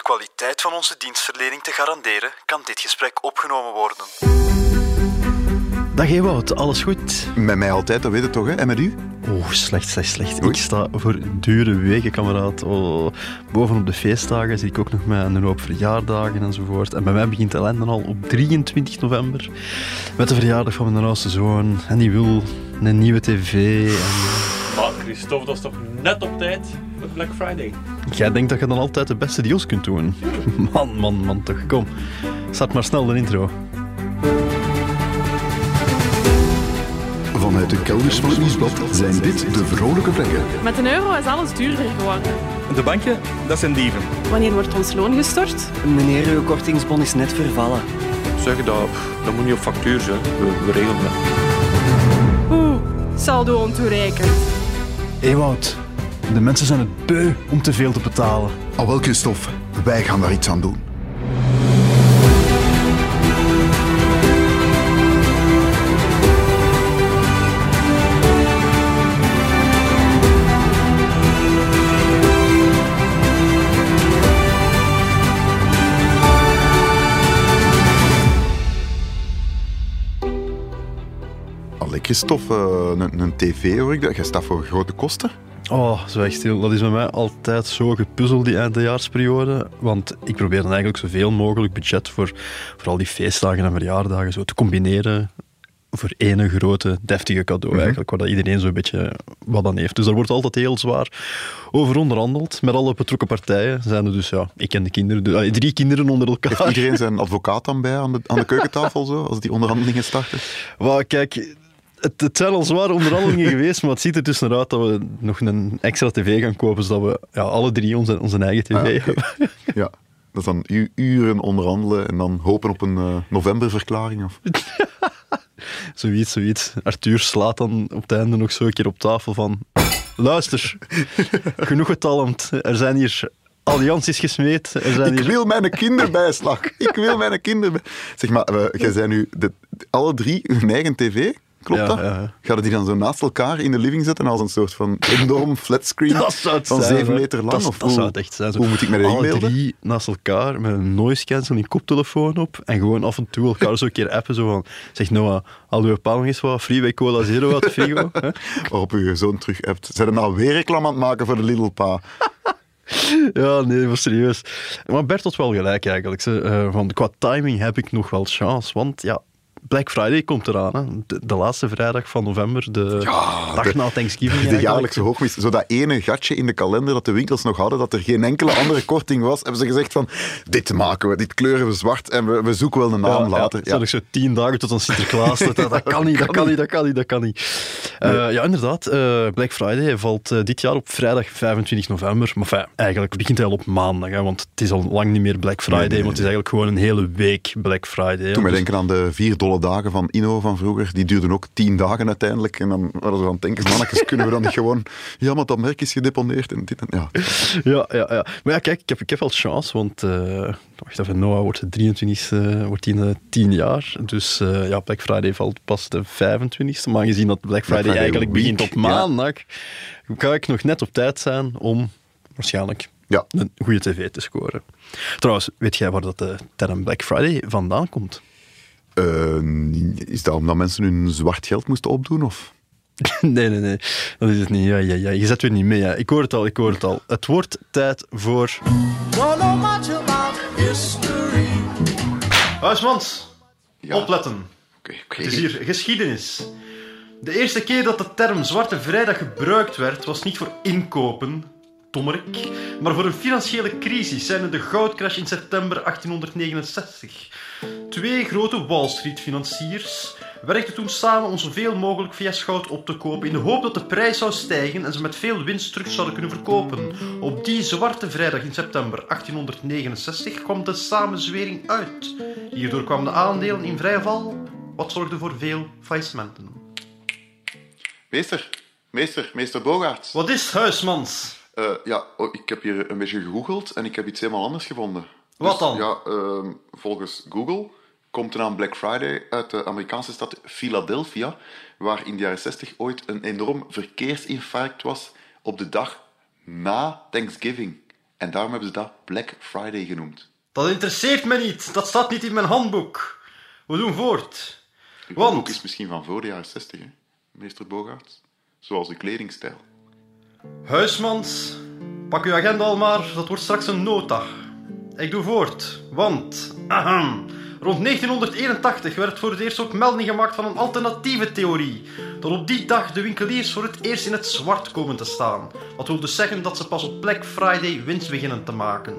de kwaliteit van onze dienstverlening te garanderen, kan dit gesprek opgenomen worden. Dag Ewout, alles goed? Met mij altijd, dat weet je toch, hè? En met u? Oh, slecht, slecht, slecht. Oei. Ik sta voor dure wegen, kameraad. Oh, bovenop de feestdagen zit ik ook nog met een hoop verjaardagen enzovoort. En bij mij begint ellende al op 23 november. Met de verjaardag van mijn oudste zoon. En die wil een nieuwe tv. En... Christophe, dat is toch net op tijd voor Black Friday? Jij denkt dat je dan altijd de beste deals kunt doen. Man, man, man, toch. Kom, start maar snel de intro. Vanuit de kelders van het Nieuwsblad zijn dit de vrolijke plekken. Met een euro is alles duurder geworden. De banken, dat zijn dieven. Wanneer wordt ons loon gestort? Meneer, uw kortingsbon is net vervallen. Zeg dat, dat moet niet op factuur zijn. We, we regelen dat. Oeh, saldo ontoereikend. Ewout, de mensen zijn het beu om te veel te betalen. Al wel, Christophe, wij gaan daar iets aan doen. Christophe, eh, een, een tv hoor ik dat. Jij staat voor grote kosten. Oh, zo echt stil. Dat is bij mij altijd zo gepuzzeld, die eindejaarsperiode. Want ik probeer dan eigenlijk zoveel mogelijk budget voor, voor al die feestdagen en verjaardagen zo te combineren voor ene grote, deftige cadeau eigenlijk, waar dat iedereen zo'n beetje wat aan heeft. Dus daar wordt altijd heel zwaar over onderhandeld. Met alle betrokken partijen zijn er dus, ja, ik en de kinderen, dus, ah, drie kinderen onder elkaar. Heeft iedereen zijn advocaat dan bij aan de, aan de keukentafel zo, als die onderhandelingen starten? Wel, kijk, het, het zijn al zware onderhandelingen geweest, maar het ziet er dus naar uit dat we nog een extra tv gaan kopen, zodat we ja, alle drie onze, onze eigen tv Ah, hebben. Ja. Dat is dan uren onderhandelen en dan hopen op een eh, novemberverklaring. Of... Zoiets, zoiets. Arthur slaat dan op het einde nog zo een keer op tafel van... Luister, genoeg getalmd. Er zijn hier allianties gesmeed. Er zijn Ik hier... wil mijn kinderbijslag. Ik wil mijn kinderbij... Zeg maar, eh, jij zijn nu de, alle drie hun eigen tv. Klopt Ja, dat? ja, ja. Ga je die dan zo naast elkaar in de living zetten als een soort van enorm flatscreen het van zijn, zeven hè. meter lang? Dat, of dat hoe, zou het echt zijn. Zo. hoe moet ik me dat Alle inbeelden? drie naast elkaar met een noise cancelling koptelefoon op en gewoon af en toe elkaar zo een keer appen. Zo van, zeg Noah, al uw nog eens wat Freeway Cola Zero de frigo. Waarop je zoon terug hebt. Zijn er nou weer reclame aan het maken voor de Little Pa? Ja, nee, maar serieus. Maar Bert had wel gelijk eigenlijk. Ze, eh, van, qua timing heb ik nog wel chance. Want ja, Black Friday komt eraan. Hè. De, de laatste vrijdag van november, de dag de- na Thanksgiving. De jaarlijkse hoogmis. Zo dat ene gatje in de kalender dat de winkels nog hadden, dat er geen enkele andere korting was, hebben ze gezegd van, dit maken we, dit kleuren we zwart en we, we zoeken wel een naam Ja, later. Ja, nog zo tien dagen tot aan Sinterklaas. dat, dat, dat kan niet, dat kan niet, dat kan niet, dat kan niet. Eh, ja, inderdaad. eh, Black Friday valt eh, dit jaar op vrijdag 25 november. Maar eigenlijk begint hij al op maandag. Hè, want het is al lang niet meer Black Friday. Nee, nee, Want het is eigenlijk gewoon een hele week Black Friday. Toen Dus- denken aan de vier dolle dagen van Inno van vroeger, die duurden ook tien dagen uiteindelijk. En dan waren ze aan het denken, mannetjes, kunnen we dan niet gewoon... Ja, maar dat merk is gedeponeerd en dit en... Ja, Ja, ja, ja. Maar ja, kijk, ik heb, ik heb wel chance, want uh, wacht even, Noah wordt de 23 e wordt in uh, 10 jaar. Dus uh, ja, Black Friday valt pas de 25e. Maar gezien dat Black Friday, Friday eigenlijk week, begint op maandag, ja. ga ik nog net op tijd zijn om waarschijnlijk ja. een goede tv te scoren. Trouwens, weet jij waar dat de term Black Friday vandaan komt? Uh, is dat omdat mensen hun zwart geld moesten opdoen? Of? nee, nee, nee. Dat is het niet. Ja, ja, ja. Je zet weer niet mee. Ja. Ik hoor het al, ik hoor het al. Het wordt tijd voor... Huismans, ja. opletten. Okay, okay. Het is hier geschiedenis. De eerste keer dat de term Zwarte Vrijdag gebruikt werd, was niet voor inkopen, tommerik, maar voor een financiële crisis, zijnde de goudcrash in september 1869. Twee grote Wall Street-financiers werkten toen samen om zoveel mogelijk vs goud op te kopen in de hoop dat de prijs zou stijgen en ze met veel winst terug zouden kunnen verkopen. Op die zwarte vrijdag in september 1869 kwam de samenzwering uit. Hierdoor kwamen de aandelen in vrije val, wat zorgde voor veel faillissementen. Meester, meester, meester Bogaerts. Wat is Huismans? Uh, ja, oh, ik heb hier een beetje gegoogeld en ik heb iets helemaal anders gevonden. Wat dan? Dus, ja, uh, volgens Google komt de naam Black Friday uit de Amerikaanse stad Philadelphia, waar in de jaren 60 ooit een enorm verkeersinfarct was op de dag na Thanksgiving. En daarom hebben ze dat Black Friday genoemd. Dat interesseert me niet. Dat staat niet in mijn handboek. We doen voort. Het Want- boek is misschien van voor de jaren 60, hè, meester Bogaerts. Zoals de kledingstijl. Huismans, pak uw agenda al maar. Dat wordt straks een nota. Ik doe voort. Want... ahem, Rond 1981 werd voor het eerst ook melding gemaakt van een alternatieve theorie. Dat op die dag de winkeliers voor het eerst in het zwart komen te staan. Dat wil dus zeggen dat ze pas op Black Friday winst beginnen te maken.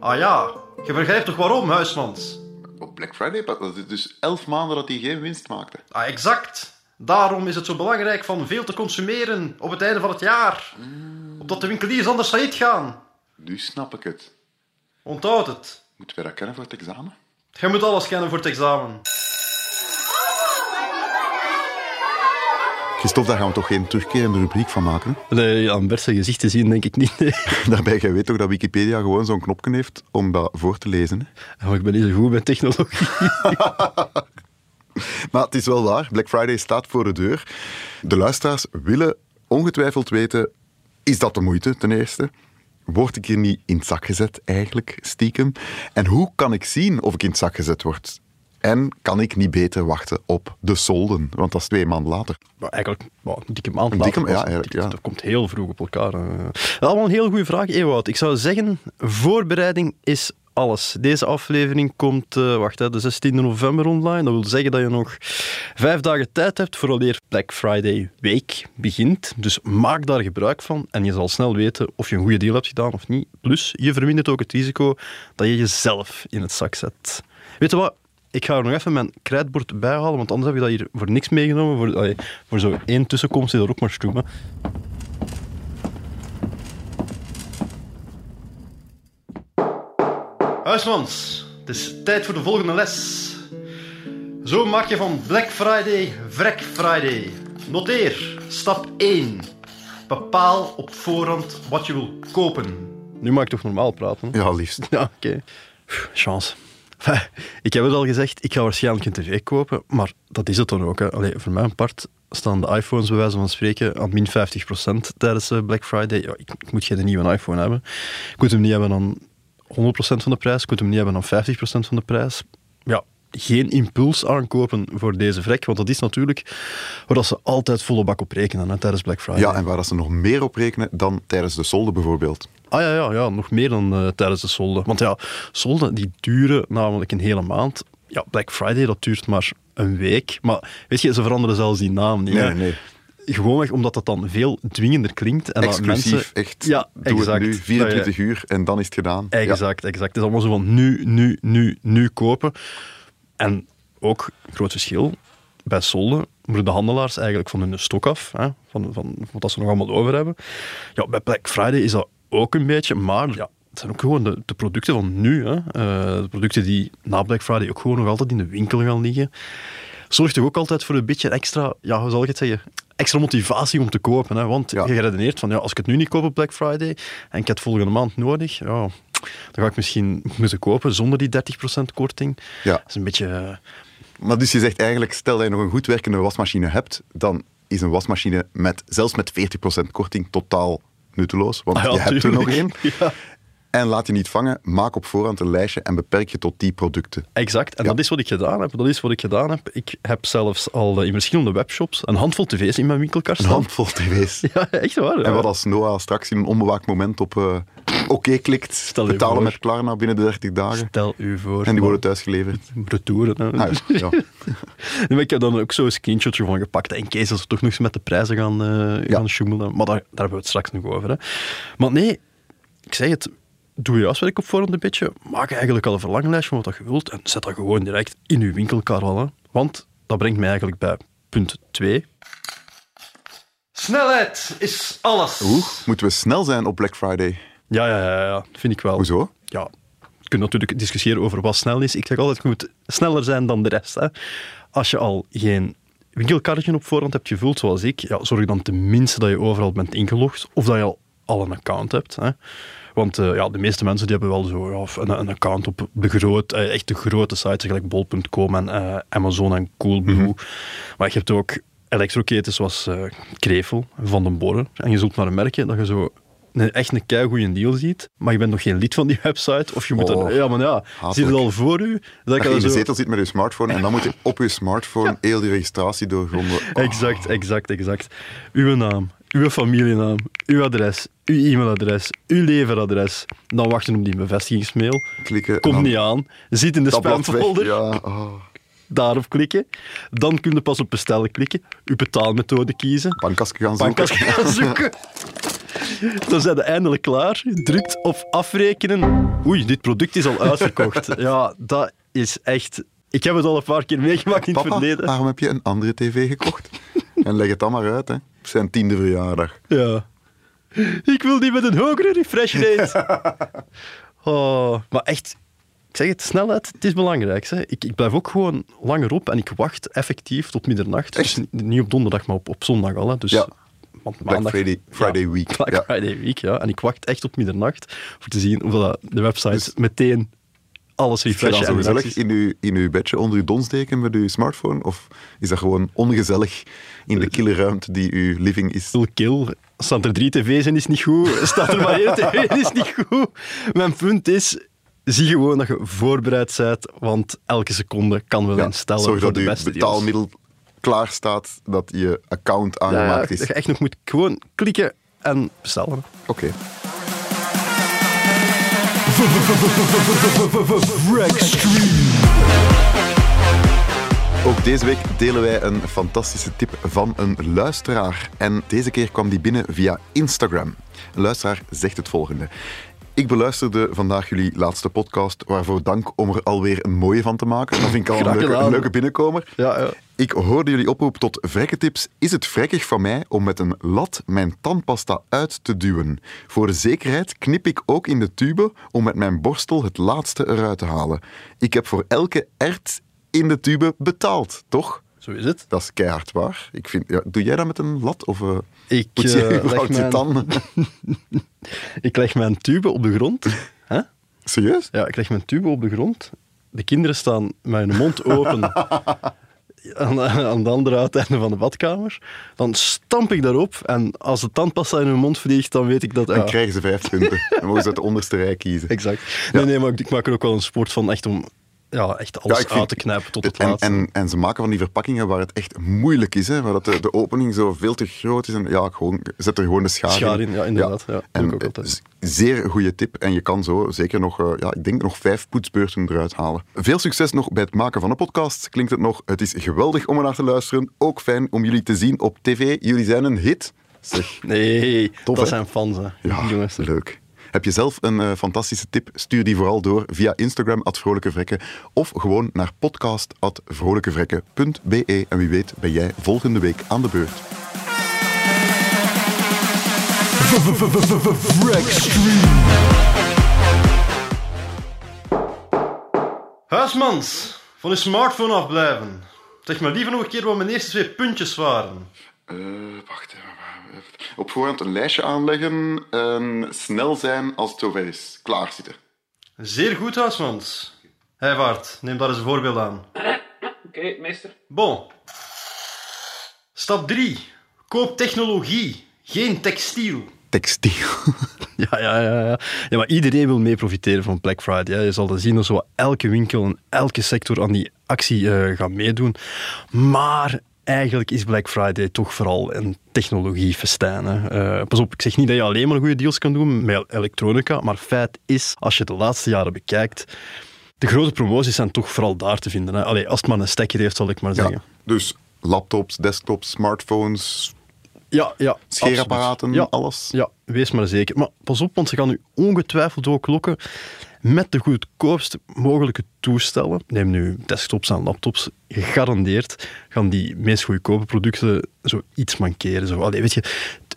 Ah ja, je begrijpt toch waarom, Huismans? Op Black Friday, dat is dus elf maanden dat hij geen winst maakte. Ah, exact. Daarom is het zo belangrijk van veel te consumeren op het einde van het jaar. Opdat de winkeliers anders failliet gaan. Nu snap ik het. Onthoud het. Moeten wij dat kennen voor het examen? Je moet alles kennen voor het examen. Christophe, daar gaan we toch geen terugkerende rubriek van maken? Nee, aan Bert zijn gezicht te zien, denk ik niet. Nee. Daarbij, jij weet toch dat Wikipedia gewoon zo'n knopje heeft om dat voor te lezen. hè? Maar ik ben niet zo goed met technologie. Maar het is wel waar, Black Friday staat voor de deur. De luisteraars willen ongetwijfeld weten, is dat de moeite ten eerste? Word ik hier niet in het zak gezet eigenlijk, stiekem? En hoe kan ik zien of ik in het zak gezet word? En kan ik niet beter wachten op de solden? Want dat is twee maanden later. Maar eigenlijk een dikke maand Een later dikke- ja, eigenlijk. Dat komt heel vroeg op elkaar. eh. Allemaal een heel goede vraag, Ewout. Ik zou zeggen, voorbereiding is alles. Deze aflevering komt, eh, wacht, hè, de 16 november online. Dat wil zeggen dat je nog vijf dagen tijd hebt vooraleer Black Friday week begint. Dus maak daar gebruik van en je zal snel weten of je een goede deal hebt gedaan of niet. Plus, je vermindert ook het risico dat je jezelf in het zak zet. Weet je wat? Ik ga er nog even mijn krijtbord bij halen, want anders heb je dat hier voor niks meegenomen. Voor, allee, voor zo één tussenkomst is er ook maar stoemen. Huismans, het is tijd voor de volgende les. Zo maak je van Black Friday Vrek Friday. Noteer, stap 1. Bepaal op voorhand wat je wil kopen. Nu mag ik toch normaal praten? hè? Ja, liefst. Ja, oké. Pff, Chance. Ik heb het al gezegd, ik ga waarschijnlijk een tv kopen, maar dat is het dan ook. Hè. Allee, voor mijn part staan de iPhones bij wijze van spreken aan min 50% tijdens eh, Black Friday. Ja, ik, ik moet geen nieuwe iPhone hebben. Ik moet hem niet hebben aan 100% van de prijs, ik moet hem niet hebben aan 50% van de prijs. Ja, geen impuls aankopen voor deze vrek, want dat is natuurlijk waar ze altijd volle bak op rekenen hè, tijdens Black Friday. Ja, en waar ze nog meer op rekenen dan tijdens de solden bijvoorbeeld. Ah ja, ja, ja nog meer dan eh, tijdens de solden. Want ja, solden die duren namelijk een hele maand. Ja, Black Friday dat duurt maar een week. Maar weet je, ze veranderen zelfs die naam niet. Nee, hè. nee, nee. Gewoonweg omdat dat dan veel dwingender klinkt. En dat mensen... echt. Ja, Doe exact. het nu, 24 uur en dan is het gedaan. Ja. Exact, exact. Het is allemaal zo van nu, nu, nu, nu kopen. En ook, groot verschil, bij solden moeten de handelaars eigenlijk van hun stok af, hè, van, van wat ze nog allemaal over hebben. Ja, bij Black Friday is dat ook een beetje, maar ja, het zijn ook gewoon de, de producten van nu. Hè. Eh, de producten die na Black Friday ook gewoon nog altijd in de winkel gaan liggen. Zorgt toch ook altijd voor een beetje extra, ja, hoe zal ik het zeggen, extra motivatie om te kopen. Hè? Want Ja. je geredeneerd van, ja, als ik het nu niet koop op Black Friday en ik heb het volgende maand nodig, ja, dan ga ik misschien moeten kopen zonder die 30% korting. Ja. Dat is een beetje... eh, Maar dus je zegt eigenlijk, stel dat je nog een goed werkende wasmachine hebt, dan is een wasmachine met, zelfs met 40% korting totaal nutteloos. Want Ah ja, je hebt er nog één. Ja. En laat je niet vangen, maak op voorhand een lijstje en beperk je tot die producten. Exact, en Ja. dat is wat ik gedaan heb. Dat is wat ik gedaan heb. Ik heb zelfs al eh, in verschillende webshops een handvol tv's in mijn winkelkar Een handvol tv's. Ja, echt waar. En wat als Noah straks in een onbewaakt moment op eh, oké klikt, Stel betalen voor. met Klarna binnen de 30 dagen. Stel u voor. En die worden thuis geleverd. retouren. Hè. Ah, ja. Nee, ik heb dan ook zo'n screenshotje van gepakt. In case dat ze toch nog eens met de prijzen gaan, Ja. gaan sjoemelen. Maar daar, daar hebben we het straks nog over. Hè. Maar nee, ik zeg het. Doe je huiswerk op voorhand een beetje. Maak eigenlijk al een verlanglijstje van wat je wilt. En zet dat gewoon direct in je winkelkar al. Hè. Want dat brengt mij eigenlijk bij punt 2. Snelheid is alles. Oeh, moeten we snel zijn op Black Friday? Ja, ja, ja, ja, vind ik wel. Hoezo? Ja, je kunt natuurlijk discussiëren over wat snel is. Ik zeg altijd, je moet sneller zijn dan de rest. Hè. Als je al geen winkelkarretje op voorhand hebt gevuld, zoals ik, ja, zorg dan tenminste dat je overal bent ingelogd of dat je al, al een account hebt. Hè. Want eh, ja, de meeste mensen die hebben wel zo, ja, een, een account op de groot, eh, echt de grote sites, gelijk bol.com en eh, Amazon en Coolblue. Maar je hebt ook elektroketen zoals Krevel, Van den Borren. En je zult maar merken dat je zo een, echt een keigoeie deal ziet, maar je bent nog geen lid van die website, of je moet Oh, er... Ja, maar ja, hatelijk. zie je het al voor u? Dat Dat je in de zo... zetel zit met je smartphone en dan moet je op je smartphone heel die registratie doorgronden. Oh, Exact, exact, exact. Uw naam, uw familienaam, uw adres, uw e-mailadres, uw leveradres. Dan wachten op die bevestigingsmail. klikken. en Komt niet aan. Zit in de spamfolder. Ja, oh. Daarop klikken. Dan kun je pas op bestellen klikken. Uw betaalmethode kiezen. Bankasje gaan zoeken. Bankkas gaan zoeken. Dan zijn we eindelijk klaar. Drukt op afrekenen. Oei, dit product is al uitverkocht. Ja, dat is echt... Ik heb het al een paar keer meegemaakt in het Papa, verleden. waarom heb je een andere tv gekocht? en leg het dan maar uit, hè. Op zijn tiende verjaardag. Ja. Ik wil die met een hogere refresh rate. Oh, maar echt, ik zeg het, snelheid, het is belangrijk. Hè. Ik, ik blijf ook gewoon langer op en ik wacht effectief tot middernacht. Dus niet- op donderdag, maar op, op zondag al. Hè. Dus, Ja. want maandag, Friday, Friday week. Black Ja. Friday week, ja. En ik wacht echt tot middernacht voor te zien of de website Dus- meteen alles Is je dan refreshen. zo en gezellig in uw, in uw bedje onder uw donsdeken met uw smartphone? Of is dat gewoon ongezellig in de kille ruimte die uw living is? Full kill. Staan er drie tv's in is niet goed. Staat er maar één tv in is niet goed. Mijn punt is, zie gewoon dat je voorbereid bent, want elke seconde kan wel Ja, instellen zorg voor dat deals. betaalmiddel klaar staat, dat je account Ja, ja, aangemaakt dat is. je echt nog moet gewoon klikken en bestellen. Oké. Ook deze week delen wij een fantastische tip van een luisteraar. En deze keer kwam die binnen via Instagram. Een luisteraar zegt het volgende. Ik beluisterde vandaag jullie laatste podcast, waarvoor dank om er alweer een mooie van te maken. Dat vind ik al een leuke, een leuke binnenkomer. Ja, ja. Ik hoorde jullie oproep tot vrekketips. Is het vrekkig van mij om met een lat mijn tandpasta uit te duwen? Voor de zekerheid knip ik ook in de tube om met mijn borstel het laatste eruit te halen. Ik heb voor elke ert in de tube betaald, toch? Zo is het. Dat is keihard waar. Ik vind, ja, doe jij dat met een lat? Of uh, Ik, poets je eh, leg mijn- tanden? Ik leg mijn tube op de grond. Serieus? Ja, ik leg mijn tube op de grond. De kinderen staan met hun mond open aan, aan de andere uiteinde van de badkamer. Dan stamp ik daarop en als de tandpasta in hun mond vliegt, dan weet ik dat... Dan ja, krijgen ze vijf punten. Dan mogen ze uit de onderste rij kiezen. Exact. Nee, nee, maar ik, ik maak er ook wel een sport van echt om ja, echt alles Ja, vind- uit te knijpen tot het en, laatste. en, en ze maken van die verpakkingen waar het echt moeilijk is, hè, waar dat de, de opening zo veel te groot is. En ja, gewoon, zet er gewoon de schaar, Schaar in, ja, inderdaad. Ja, en ik ook altijd. eh, zeer goede tip. En je kan zo zeker nog, eh, ja, ik denk nog vijf poetsbeurten eruit halen. Veel succes nog bij het maken van een podcast. Klinkt het nog? Het is geweldig om er naar te luisteren. Ook fijn om jullie te zien op tv. Jullie zijn een hit. Zeg, Nee, Tof, dat hè? zijn fans, hè. ja, jongens. leuk. Heb je zelf een eh, fantastische tip? Stuur die vooral door via Instagram, at Vrolijke Vrekken, of gewoon naar podcast, at vrolijkevrekken.be. En wie weet ben jij volgende week aan de beurt. Huismans, van uw smartphone afblijven. Zeg maar liever nog een keer wat mijn eerste twee puntjes waren. Eh, wacht even. Op voorhand een lijstje aanleggen en snel zijn als het zover is. Klaarzitten. Zeer goed, Huismans. Heijvaart, neem daar eens een voorbeeld aan. Oké, meester. Bon. Stap 3. Koop technologie, geen textiel. Textiel. Ja, ja, ja, ja. ja, maar iedereen wil mee profiteren van Black Friday. hè. Je zal dat zien dat zo elke winkel en elke sector aan die actie eh, gaat meedoen. Maar eigenlijk is Black Friday toch vooral een technologiefestijn. hè. Eh, pas op, ik zeg niet dat je alleen maar goede deals kan doen met elektronica, maar feit is, als je de laatste jaren bekijkt, de grote promoties zijn toch vooral daar te vinden. Hè. Allee, als het maar een stekker heeft, zal ik maar zeggen. Dus laptops, desktops, smartphones, Ja, ja. scheerapparaten. Ja, alles. Ja, wees maar zeker. Maar pas op, want ze gaan u ongetwijfeld ook lokken met de goedkoopste mogelijke toestellen. Neem nu desktops en laptops. Gegarandeerd gaan die meest goedkope producten zo iets mankeren. Zo, allee, weet je,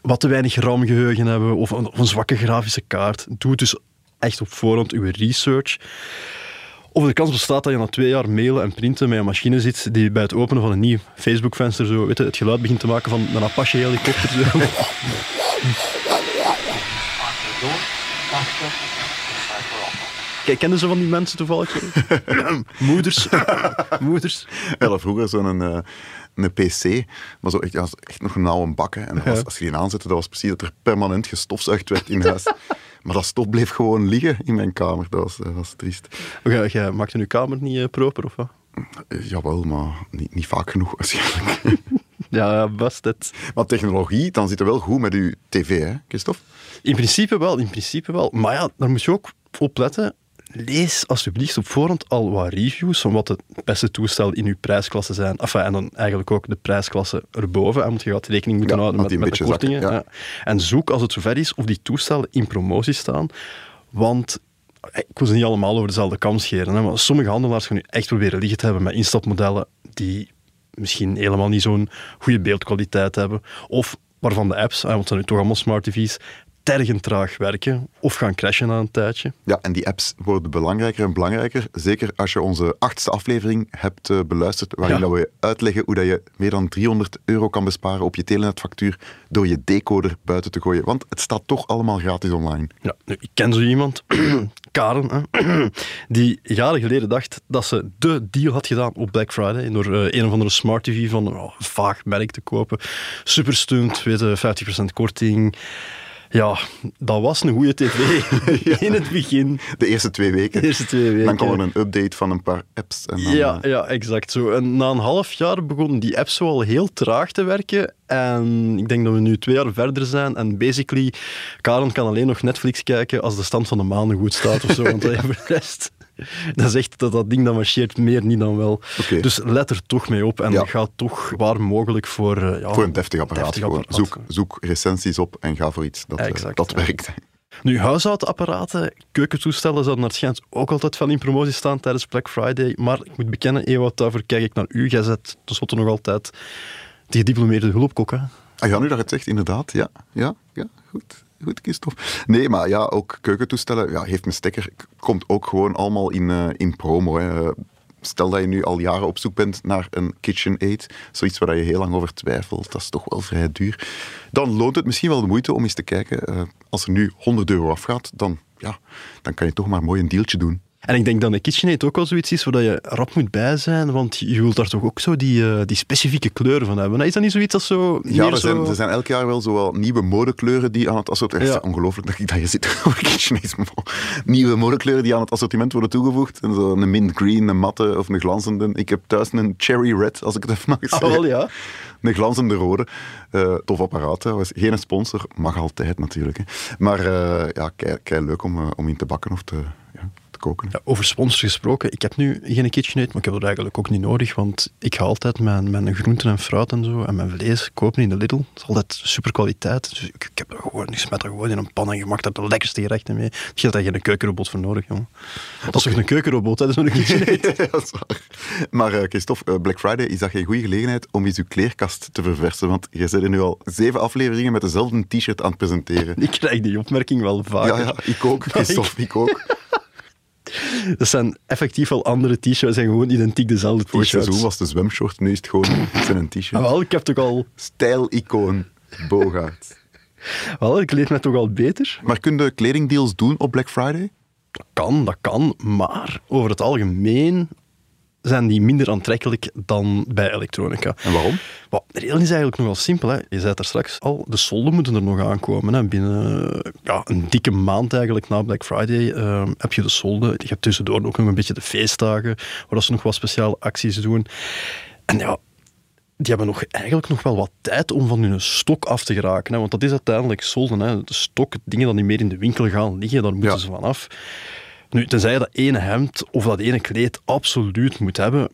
wat te weinig RAM-geheugen hebben of een, of een zwakke grafische kaart. Doe dus echt op voorhand uw research. Of de kans bestaat dat je na twee jaar mailen en printen met een machine zit die bij het openen van een nieuw Facebook-venster zo, weet je, het geluid begint te maken van een Apache-helikopter. zo. Kijk, kennen ze van die mensen toevallig? Moeders. Moeders. Ja, vroeger zo'n eh, een PC, maar zo echt, ja, echt nog een nauwe bak. Hè. En was, als je die aanzette, dat was precies dat er permanent gestofzuigd werd in huis. maar dat stof bleef gewoon liggen in mijn kamer. Dat was, dat was triest. Jij, jij maakte je kamer niet eh, proper, of wat? Eh, Jawel, maar niet, niet vaak genoeg waarschijnlijk. Ja, ja, best het. maar technologie, dan zit er wel goed met uw tv, hè, Christophe? In principe wel, in principe wel. Maar ja, daar moet je ook op letten. Lees alsjeblieft op voorhand al wat reviews van wat het beste toestel in uw prijsklasse zijn. Enfin, en dan eigenlijk ook de prijsklasse erboven. En moet je gaat rekening moeten Ja, houden met, de kortingen. ja. En zoek als het zover is of die toestellen in promotie staan. Want eh, ik wil ze niet allemaal over dezelfde kam scheren. Hè, maar sommige handelaars gaan nu echt proberen liggen te hebben met instapmodellen die misschien helemaal niet zo'n goede beeldkwaliteit hebben. Of waarvan de apps, want het zijn nu toch allemaal smart TV's, tergend traag werken of gaan crashen na een tijdje. Ja, en die apps worden belangrijker en belangrijker. Zeker als je onze achtste aflevering hebt eh, beluisterd, waarin Ja. dat we uitleggen hoe dat je meer dan 300 euro kan besparen op je telenetfactuur door je decoder buiten te gooien. Want het staat toch allemaal gratis online. Ja, nu, ik ken zo iemand, Karen, hè, die jaren geleden dacht dat ze de deal had gedaan op Black Friday door eh, een of andere smart TV van een oh, vaag merk te kopen. Super stunt, weet je, 50% korting. Ja, dat was een goede tv in het begin. De eerste twee weken. De eerste twee weken. Dan kwam er een update van een paar apps. En dan, Ja, eh, ja, exact zo. En na een half jaar begonnen die apps zo al heel traag te werken. En ik denk dat we nu twee jaar verder zijn. En basically, Karen kan alleen nog Netflix kijken als de stand van de maanden goed staat of zo. Want voor de rest, dat is echt dat dat ding dat marcheert meer niet dan wel. Dus let er toch mee op en Ja. ga toch waar mogelijk voor... eh, ja, Voor een deftig apparaat. deftig apparaat. Zoek, zoek recensies op en ga voor iets dat, eh, Exact, dat werkt. Nu, huishoudapparaten, keukentoestellen zouden naar het schijnt ook altijd van in promotie staan tijdens Black Friday. Maar ik moet bekennen, Ewout, daarvoor kijk ik naar u. Jij zet tenslotte nog altijd die gediplomeerde hulpkok, hè? Ah ja, nu dat je het zegt, inderdaad. Ja, ja, ja goed. Goed, Christophe. Nee, maar ja, ook keukentoestellen, ja, heeft mijn stekker, komt ook gewoon allemaal in, eh, in promo. Hè. Stel dat je nu al jaren op zoek bent naar een KitchenAid, zoiets waar je heel lang over twijfelt, dat is toch wel vrij duur. Dan loont het misschien wel de moeite om eens te kijken. eh, als er nu 100 euro afgaat, dan, ja, dan kan je toch maar mooi een dealtje doen. En ik denk dat een KitchenAid ook wel zoiets is waar je rap moet bij zijn, want je wilt daar toch ook zo die, eh, die specifieke kleuren van hebben. Is dat niet zoiets als zo... Ja, er zijn, er zijn elk jaar wel zo wel nieuwe modekleuren die aan het assortiment... Ja. Het is ongelooflijk dat ik dat je zit over KitchenAid. Nieuwe modekleuren die aan het assortiment worden toegevoegd. En zo een mint green, een matte of een glanzende. Ik heb thuis een cherry red, als ik het even mag Ah, zeggen. wel, ja. Een glanzende rode. Eh, tof apparaat trouwens. Geen sponsor, mag altijd natuurlijk. Hè. Maar eh, ja, kei, kei leuk om, om in te bakken of te, ja, te koken. Ja, over sponsors gesproken, ik heb nu geen KitchenAid, maar ik heb dat eigenlijk ook niet nodig, want ik ga altijd mijn, mijn groenten en fruit en zo en mijn vlees kopen in de Lidl. Dat is altijd super kwaliteit. Dus ik, ik heb dat gewoon, ik smet dat gewoon in een pan en je maakt daar de lekkerste gerechten mee. Je hebt daar geen keukenrobot voor nodig, jongen. Dat is toch een keukenrobot, hè? dat is een KitchenAid. Ja, dat is waar. Maar eh, Christophe, eh, Black Friday, is dat geen goede gelegenheid om eens uw kleerkast te verversen? Want je zit er nu al zeven afleveringen met dezelfde t-shirt aan het presenteren. Ik krijg die opmerking wel vaker. Ja, ja, ik ook, Christophe, ik ook. Dat zijn effectief wel andere t-shirts en gewoon identiek dezelfde Vorig t-shirts. seizoen was een zwemshort, nu is het gewoon is een t-shirt. Ah, wel, ik heb toch al... Stijl-icoon, Bogaert. Wel, ik leed me toch al beter. Maar kun je kledingdeals doen op Black Friday? Dat kan, dat kan. Maar over het algemeen zijn die minder aantrekkelijk dan bij elektronica. En waarom? Wel, de reden is eigenlijk nogal simpel. Hè. Je zei daar straks al, de solden moeten er nog aankomen. Hè. Binnen ja, een dikke maand eigenlijk na Black Friday eh, heb je de solden. Je hebt tussendoor ook nog een beetje de feestdagen, waar ze nog wat speciale acties doen. En ja, die hebben nog, eigenlijk nog wel wat tijd om van hun stok af te geraken. Hè. Want dat is uiteindelijk solden. Hè. De stok, dingen die niet meer in de winkel gaan liggen, daar moeten Ja. ze van af. Nu, tenzij je dat ene hemd of dat ene kleed absoluut moet hebben,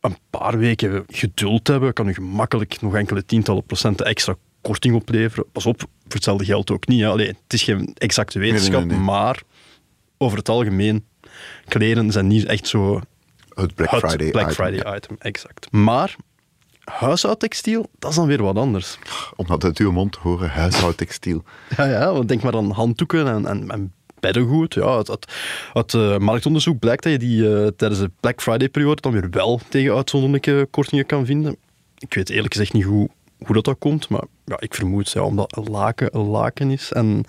een paar weken geduld hebben, kan je gemakkelijk nog enkele tientallen procenten extra korting opleveren. Pas op, voor hetzelfde geld ook niet. Hè. Allee, het is geen exacte wetenschap, nee, nee. maar over het algemeen, kleren zijn niet echt zo Het Black het Friday Black item, Friday item. Exact. Maar huishoudtextiel, dat is dan weer wat anders. Om dat uit uw mond te horen, huishoudtextiel. Ja, ja, want denk maar aan handdoeken en, en, en beddengoed. Ja, uit, uit, uit eh, marktonderzoek blijkt dat je die eh, tijdens de Black Friday-periode dan weer wel tegen uitzonderlijke kortingen kan vinden. Ik weet eerlijk gezegd niet hoe, hoe dat, dat komt. Maar ja, ik vermoed ja, omdat een laken een laken is. En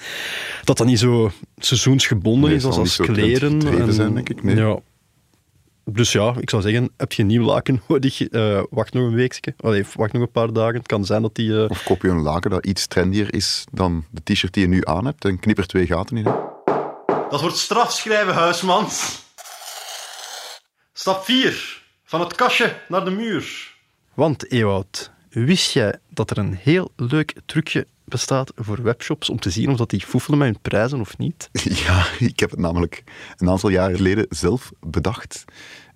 dat dat niet zo seizoensgebonden Nee, is als, als kleren. En- zijn, denk ik, nee. Ja. Dus ja, ik zou zeggen, heb je een nieuw laken nodig? eh, wacht nog een weekje. Allee, wacht nog een paar dagen. Het kan zijn dat die... Of koop je een laken dat iets trendier is dan de t-shirt die je nu aan hebt en knip er twee gaten in. Hè? Dat wordt strafschrijven, huismans. Stap 4. Van het kastje naar de muur. Want, Ewout, wist jij dat er een heel leuk trucje bestaat voor webshops om te zien of dat die foefelen met hun prijzen of niet? Ja, ik heb het namelijk een aantal jaren geleden zelf bedacht.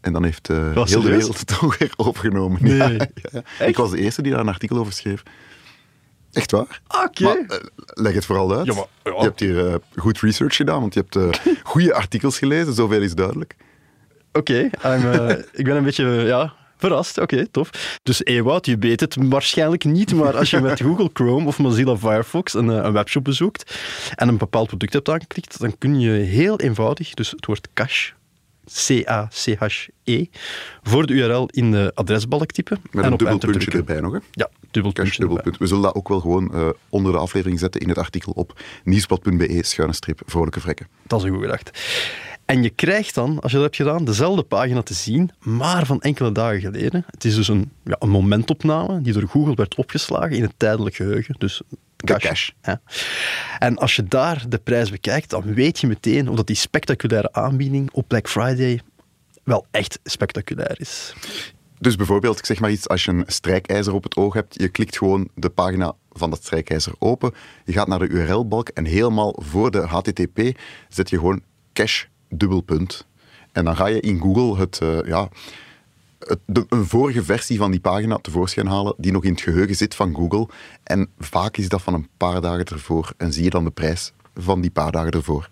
En dan heeft eh, Was heel de wereld het toch weer overgenomen. Nee. Ja, ja, ja. Ik was de eerste die daar een artikel over schreef. Echt waar? Oké. Maar eh, leg het vooral uit. Ja, maar- ja. Je hebt hier eh, goed research gedaan, want je hebt eh, goede artikels gelezen, zoveel is duidelijk. Oké, ik ben een beetje ja, verrast. Oké, tof. Dus Ewout, je weet het waarschijnlijk niet, maar als je met Google Chrome of Mozilla Firefox een, een webshop bezoekt en een bepaald product hebt aangeklikt, dan kun je heel eenvoudig, dus het woord cache, C-A-C-H-E, voor de URL in de adresbalk typen. Met en een op dubbel enter puntje drukken. erbij nog. Hè? Ja, dubbel Cash, puntje dubbel erbij. punt. We zullen dat ook wel gewoon eh, onder de aflevering zetten in het artikel op nieuwsblad.be schuine streep vrolijke vrekken. Dat is een goed gedacht. En je krijgt dan, als je dat hebt gedaan, dezelfde pagina te zien, maar van enkele dagen geleden. Het is dus een, ja, een momentopname die door Google werd opgeslagen in het tijdelijk geheugen. Dus cache. cache. Ja. En als je daar de prijs bekijkt, dan weet je meteen of dat die spectaculaire aanbieding op Black Friday wel echt spectaculair is. Dus bijvoorbeeld, ik zeg maar iets, als je een strijkijzer op het oog hebt, je klikt gewoon de pagina van dat strijkijzer open, je gaat naar de URL-balk en helemaal voor de HTTP zet je gewoon cache dubbelpunt. En dan ga je in Google het, eh, ja, de, een vorige versie van die pagina tevoorschijn halen, die nog in het geheugen zit van Google. En vaak is dat van een paar dagen ervoor. En zie je dan de prijs van die paar dagen ervoor.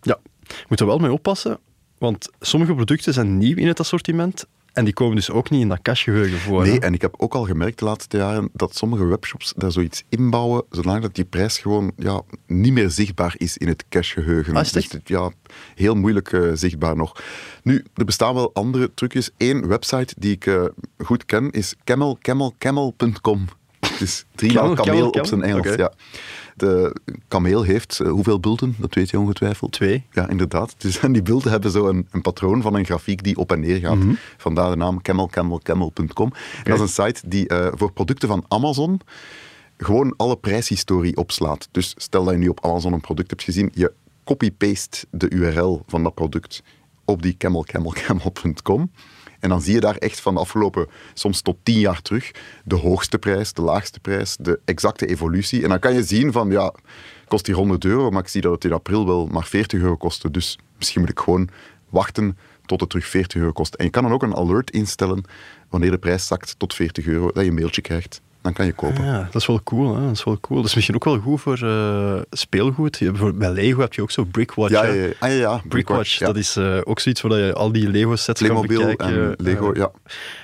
Ja, je moet er wel mee oppassen, want sommige producten zijn nieuw in het assortiment en die komen dus ook niet in dat cachegeheugen voor. Nee, hè. en ik heb ook al gemerkt de laatste jaren dat sommige webshops daar zoiets inbouwen, zolang dat die prijs gewoon ja, niet meer zichtbaar is in het cachegeheugen. Ah, is Dus ja, heel moeilijk eh, zichtbaar nog. Nu, er bestaan wel andere trucjes. Eén website die ik eh, goed ken is camelcamelcamel.com. Dus driemaal Camel, kameel camel, op zijn? Engels. Ja. De kameel heeft eh, hoeveel bulten? Dat weet je ongetwijfeld. Twee. Ja, inderdaad. Dus, en die bulten hebben zo een, een patroon van een grafiek die op en neer gaat. Mhm. Vandaar de naam camelcamelcamel.com. En Dat is een site die eh, voor producten van Amazon gewoon alle prijshistorie opslaat. Dus stel dat je nu op Amazon een product hebt gezien, je copy-paste de URL van dat product op die camelcamelcamel.com. En dan zie je daar echt van de afgelopen, soms tot tien jaar terug, de hoogste prijs, de laagste prijs, de exacte evolutie. En dan kan je zien van, ja, kost die 100 euro, maar ik zie dat het in april wel maar 40 euro kostte. Dus misschien moet ik gewoon wachten tot het terug 40 euro kost. En je kan dan ook een alert instellen wanneer de prijs zakt tot 40 euro, dat je een mailtje krijgt. Dan kan je kopen. Ja, dat is wel cool. Hè? Dat is wel cool. Dat is misschien ook wel goed voor eh, speelgoed. Je, bij Lego heb je ook zo Brickwatch. Ja, hè. ja, ja. Ah, ja, ja. Brickwatch, ja. dat is eh, ook zoiets waar je al die Lego-sets kan Playmobil bekijken. en Lego, ja.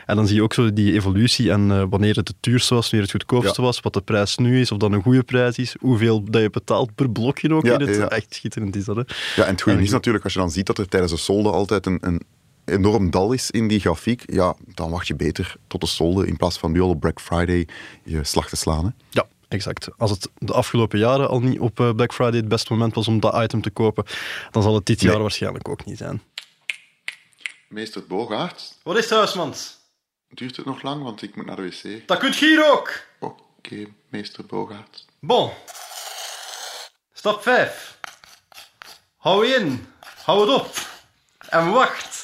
En dan zie je ook zo die evolutie en eh, wanneer het het duurste was, wanneer het goedkoopste was, wat de prijs nu is, of dat een goede prijs is, hoeveel dat je betaalt per blokje ook Ja, in het. ja. Echt schitterend is dat, hè. Ja, en het goede is natuurlijk, als je dan ziet dat er tijdens de solde altijd een, een enorm dal is in die grafiek, ja, dan wacht je beter tot de solde in plaats van nu al op Black Friday je slag te slaan. Hè. Ja, exact. Als het de afgelopen jaren al niet op eh, Black Friday het beste moment was om dat item te kopen, dan zal het dit jaar Nee. waarschijnlijk ook niet zijn. Meester Bogaert, Wat is het, huismans? duurt het nog lang, want ik moet naar de wc. Dat kunt je hier ook. Oké, meester Bogaert. Bon. Stap 5. Hou je in. Hou het op. En wacht.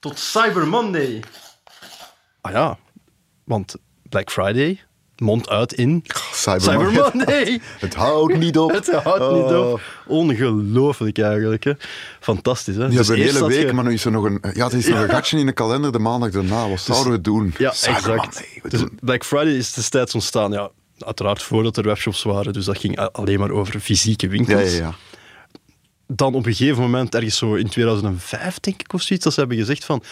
Tot Cyber Monday. Ah ja, want Black Friday, mond uit in Cyber, Cyber Monday. Het houdt niet op. Het houdt niet Oh. op. Ongelooflijk eigenlijk. Hè. Fantastisch. Hè? Die Dus hebben een hele week, je- maar nu is er nog een, ja, er is nog een gatje in de kalender de maandag daarna. Wat zouden we doen? Ja, Cyber exact. Monday, we Dus doen- Black Friday is destijds ontstaan, ja, uiteraard voordat er webshops waren. Dus dat ging alleen maar over fysieke Ja, winkels. ja, ja. Dan op een gegeven moment, ergens zo in 2005 denk ik of zoiets, dat ze hebben gezegd van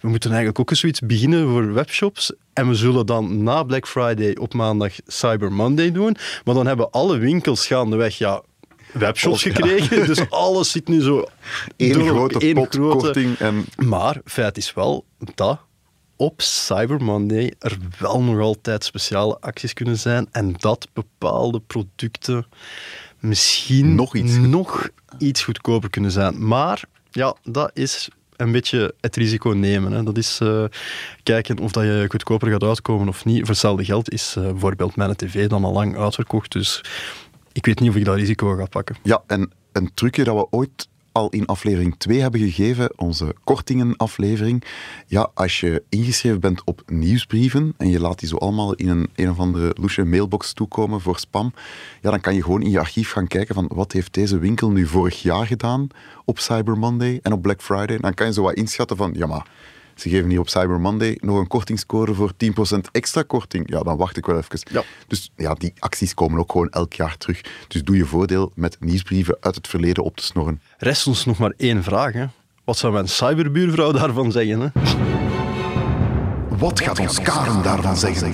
we moeten eigenlijk ook eens zoiets beginnen voor webshops. En we zullen dan na Black Friday op maandag Cyber Monday doen. Maar dan hebben alle winkels gaandeweg ja, webshops Ja. gekregen. Dus alles zit nu zo Eén door grote één pot grote- en Maar feit is wel dat op Cyber Monday er wel nog altijd speciale acties kunnen zijn en dat bepaalde producten misschien Nog iets nog iets goedkoper kunnen zijn. Maar ja, dat is een beetje het risico nemen. Hè. Dat is eh, kijken of dat je goedkoper gaat uitkomen of niet. Voor hetzelfde geld is eh, bijvoorbeeld mijn tv dan al lang uitverkocht. Dus ik weet niet of ik dat risico ga pakken. Ja, en een trucje dat we ooit al in aflevering 2 hebben gegeven, onze kortingenaflevering. Ja, als je ingeschreven bent op nieuwsbrieven en je laat die zo allemaal in een, een of andere loesje mailbox toekomen voor spam, ja, dan kan je gewoon in je archief gaan kijken van wat heeft deze winkel nu vorig jaar gedaan op Cyber Monday en op Black Friday. Dan kan je zo wat inschatten van, ja maar, ze geven hier op Cyber Monday nog een kortingscode voor 10% extra korting. Ja, dan wacht ik wel even. Ja. Dus ja, die acties komen ook gewoon elk jaar terug. Dus doe je voordeel met nieuwsbrieven uit het verleden op te snorren. Rest ons nog maar één vraag. Hè. Wat zou mijn cyberbuurvrouw daarvan zeggen? Hè? Wat gaat ons Karen daarvan zeggen?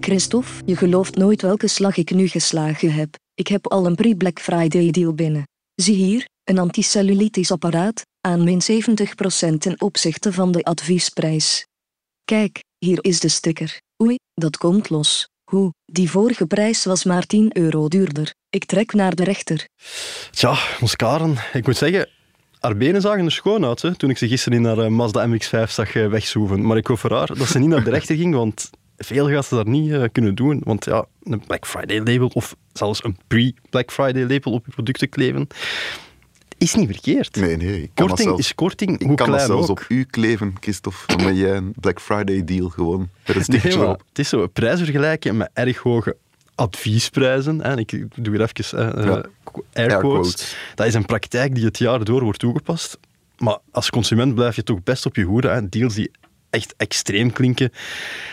Christophe, je gelooft nooit welke slag ik nu geslagen heb. Ik heb al een pre-Black Friday deal binnen. Zie hier, een anticellulitisch apparaat, aan min 70% ten opzichte van de adviesprijs. Kijk, hier is de sticker. Oei, dat komt los. Hoe, die vorige prijs was maar 10 euro duurder. Ik trek naar de rechter. Tja, ons Karen. Ik moet zeggen, haar benen zagen er schoon uit hè, toen ik ze gisteren in haar eh, Mazda MX-5 zag eh, wegzoeven. Maar ik hoop voor haar dat ze niet naar de rechter ging, want veel gaat ze daar niet eh, kunnen doen. Want ja, een Black Friday label of zelfs een pre-Black Friday label op je producten kleven, is niet verkeerd. Nee, nee. Korting zelfs, is korting, ik kan dat zelfs ook. op u kleven, Christophe. Dan ben jij een Black Friday deal gewoon met een Nee, maar het is zo, prijs vergelijken met erg hoge adviesprijzen. Hè. Ik doe hier even eh, Ja. air quotes. Dat is een praktijk die het jaar door wordt toegepast. Maar als consument blijf je toch best op je hoede. Hè. Deals die echt extreem klinken,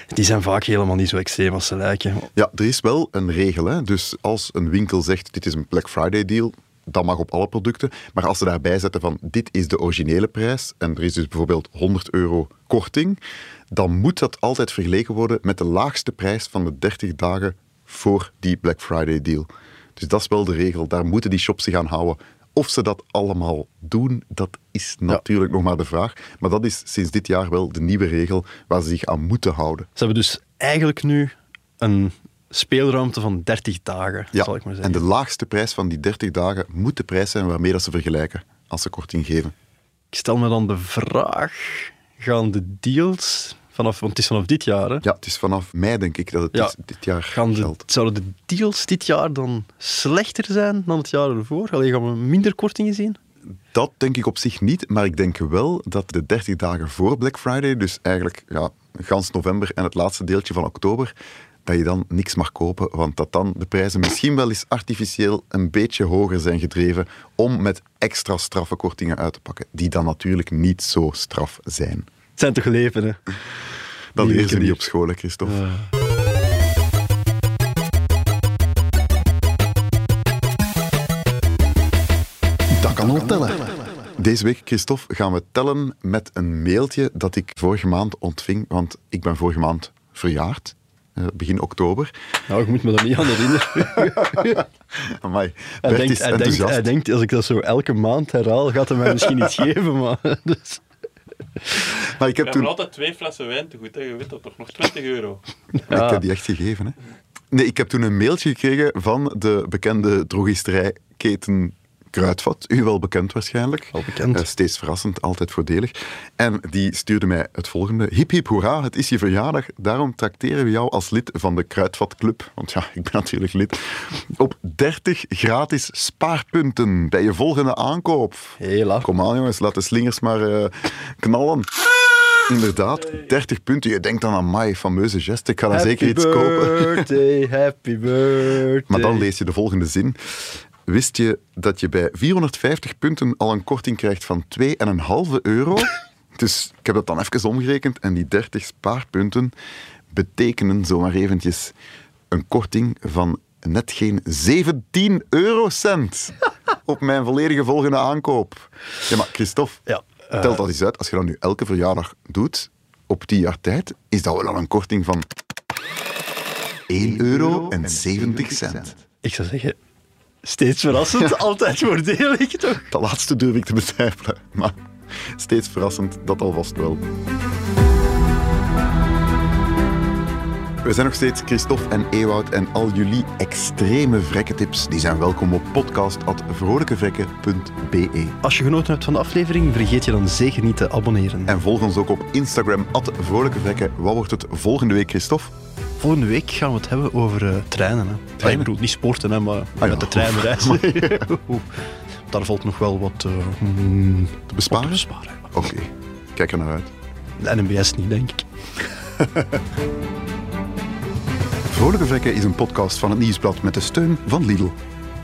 die zijn vaak helemaal niet zo extreem als ze lijken. Ja, er is wel een regel. Hè? Dus als een winkel zegt, dit is een Black Friday deal, dat mag op alle producten. Maar als ze daarbij zetten van, dit is de originele prijs, en er is dus bijvoorbeeld 100 euro korting, dan moet dat altijd vergeleken worden met de laagste prijs van de 30 dagen voor die Black Friday deal. Dus dat is wel de regel. Daar moeten die shops zich aan houden. Of ze dat allemaal doen, dat is natuurlijk nog maar de vraag. Maar dat is sinds dit jaar wel de nieuwe regel waar ze zich aan moeten houden. Ze hebben dus eigenlijk nu een speelruimte van 30 dagen, Ja, zal ik maar en zeggen. de laagste prijs van die 30 dagen moet de prijs zijn waarmee dat ze vergelijken als ze korting geven. Ik stel me dan de vraag, gaan de deals vanaf, want het is vanaf dit jaar, hè? Ja, het is vanaf mei denk ik dat het Ja. is- dit jaar Gaan de, geldt. zouden de deals dit jaar dan slechter zijn dan het jaar ervoor? Alleen gaan we minder kortingen zien? Dat denk ik op zich niet, maar ik denk wel dat de 30 dagen voor Black Friday, dus eigenlijk ja, gans november en het laatste deeltje van oktober, dat je dan niks mag kopen, want dat dan de prijzen misschien wel eens artificieel een beetje hoger zijn gedreven om met extra straffe kortingen uit te pakken, die dan natuurlijk niet zo straf zijn. Het zijn toch leven, hè? Dat leren ze niet op school, hè, Christophe. Dat kan al tellen. Deze week, Christophe, gaan we tellen met een mailtje dat ik vorige maand ontving, want ik ben vorige maand verjaard, begin oktober. Nou, je moet me daar niet aan herinneren. Amai, Hij Bert denkt, is hij, denkt, hij denkt, als ik dat zo elke maand herhaal, gaat hij mij misschien iets geven, maar... Dus. Maar ik heb We toen... altijd twee flessen wijn te goed, hè. je weet dat toch, nog 20 euro. Ik heb die echt gegeven, hè. Nee, ik heb toen een mailtje gekregen van de bekende drogisterijketen Kruidvat. U wel bekend waarschijnlijk. Al bekend. Eh, steeds verrassend, altijd voordelig. En die stuurde mij het volgende. Hip hip hoera, het is je verjaardag. Daarom trakteren we jou als lid van de Kruidvat Club. Want ja, ik ben natuurlijk lid. Op 30 gratis spaarpunten bij je volgende aankoop. Hela. Kom aan jongens, laat de slingers maar eh, knallen. Inderdaad, 30 punten. Je denkt dan aan my fameuze geste. Ik ga dan zeker iets kopen. birthday, happy birthday. Maar dan lees je de volgende zin. Wist je dat je bij 450 punten al een korting krijgt van 2,5 euro? Dus ik heb dat dan even omgerekend en die 30 spaarpunten betekenen zomaar eventjes een korting van net geen 17 eurocent op mijn volledige volgende aankoop. Ja, maar Christophe, Ja, eh, tel dat eens uit. Als je dat nu elke verjaardag doet, op 10 jaar tijd, is dat wel al een korting van 1 euro en 70 cent. Ik zou zeggen, Steeds verrassend, ja. altijd voordelig, toch? Dat laatste durf ik te betwijfelen, maar steeds verrassend, dat alvast wel. We zijn nog steeds Christophe en Ewout en al jullie extreme vrekkentips die zijn welkom op podcast.vrolijkevrekken.be Als je genoten hebt van de aflevering, vergeet je dan zeker niet te abonneren. En volg ons ook op Instagram, at vrolijkevrekken. Wat wordt het volgende week, Christophe? Volgende week gaan we het hebben over eh, treinen. Hè. Ah, ik bedoel, niet sporten, hè, maar ja. met de trein reizen. Daar valt nog wel wat eh, mm, Te besparen? op te besparen. Oké, kijk er naar uit. De NMBS niet, denk ik. Vrolijke Vrekken is een podcast van het Nieuwsblad met de steun van Lidl.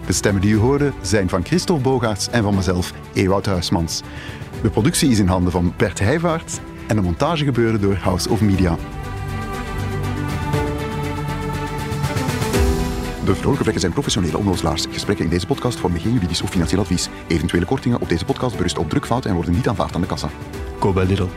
De stemmen die u hoorde zijn van Christophe Bogaerts en van mezelf, Ewout Huismans. De productie is in handen van Bert Heijvaart en de montage gebeurde door House of Media. De Vrolijke Vrekken zijn professionele onnozelaars. Gesprekken in deze podcast vormen geen juridisch of financieel advies. Eventuele kortingen op deze podcast berusten op drukfouten en worden niet aanvaard aan de kassa. Lidl.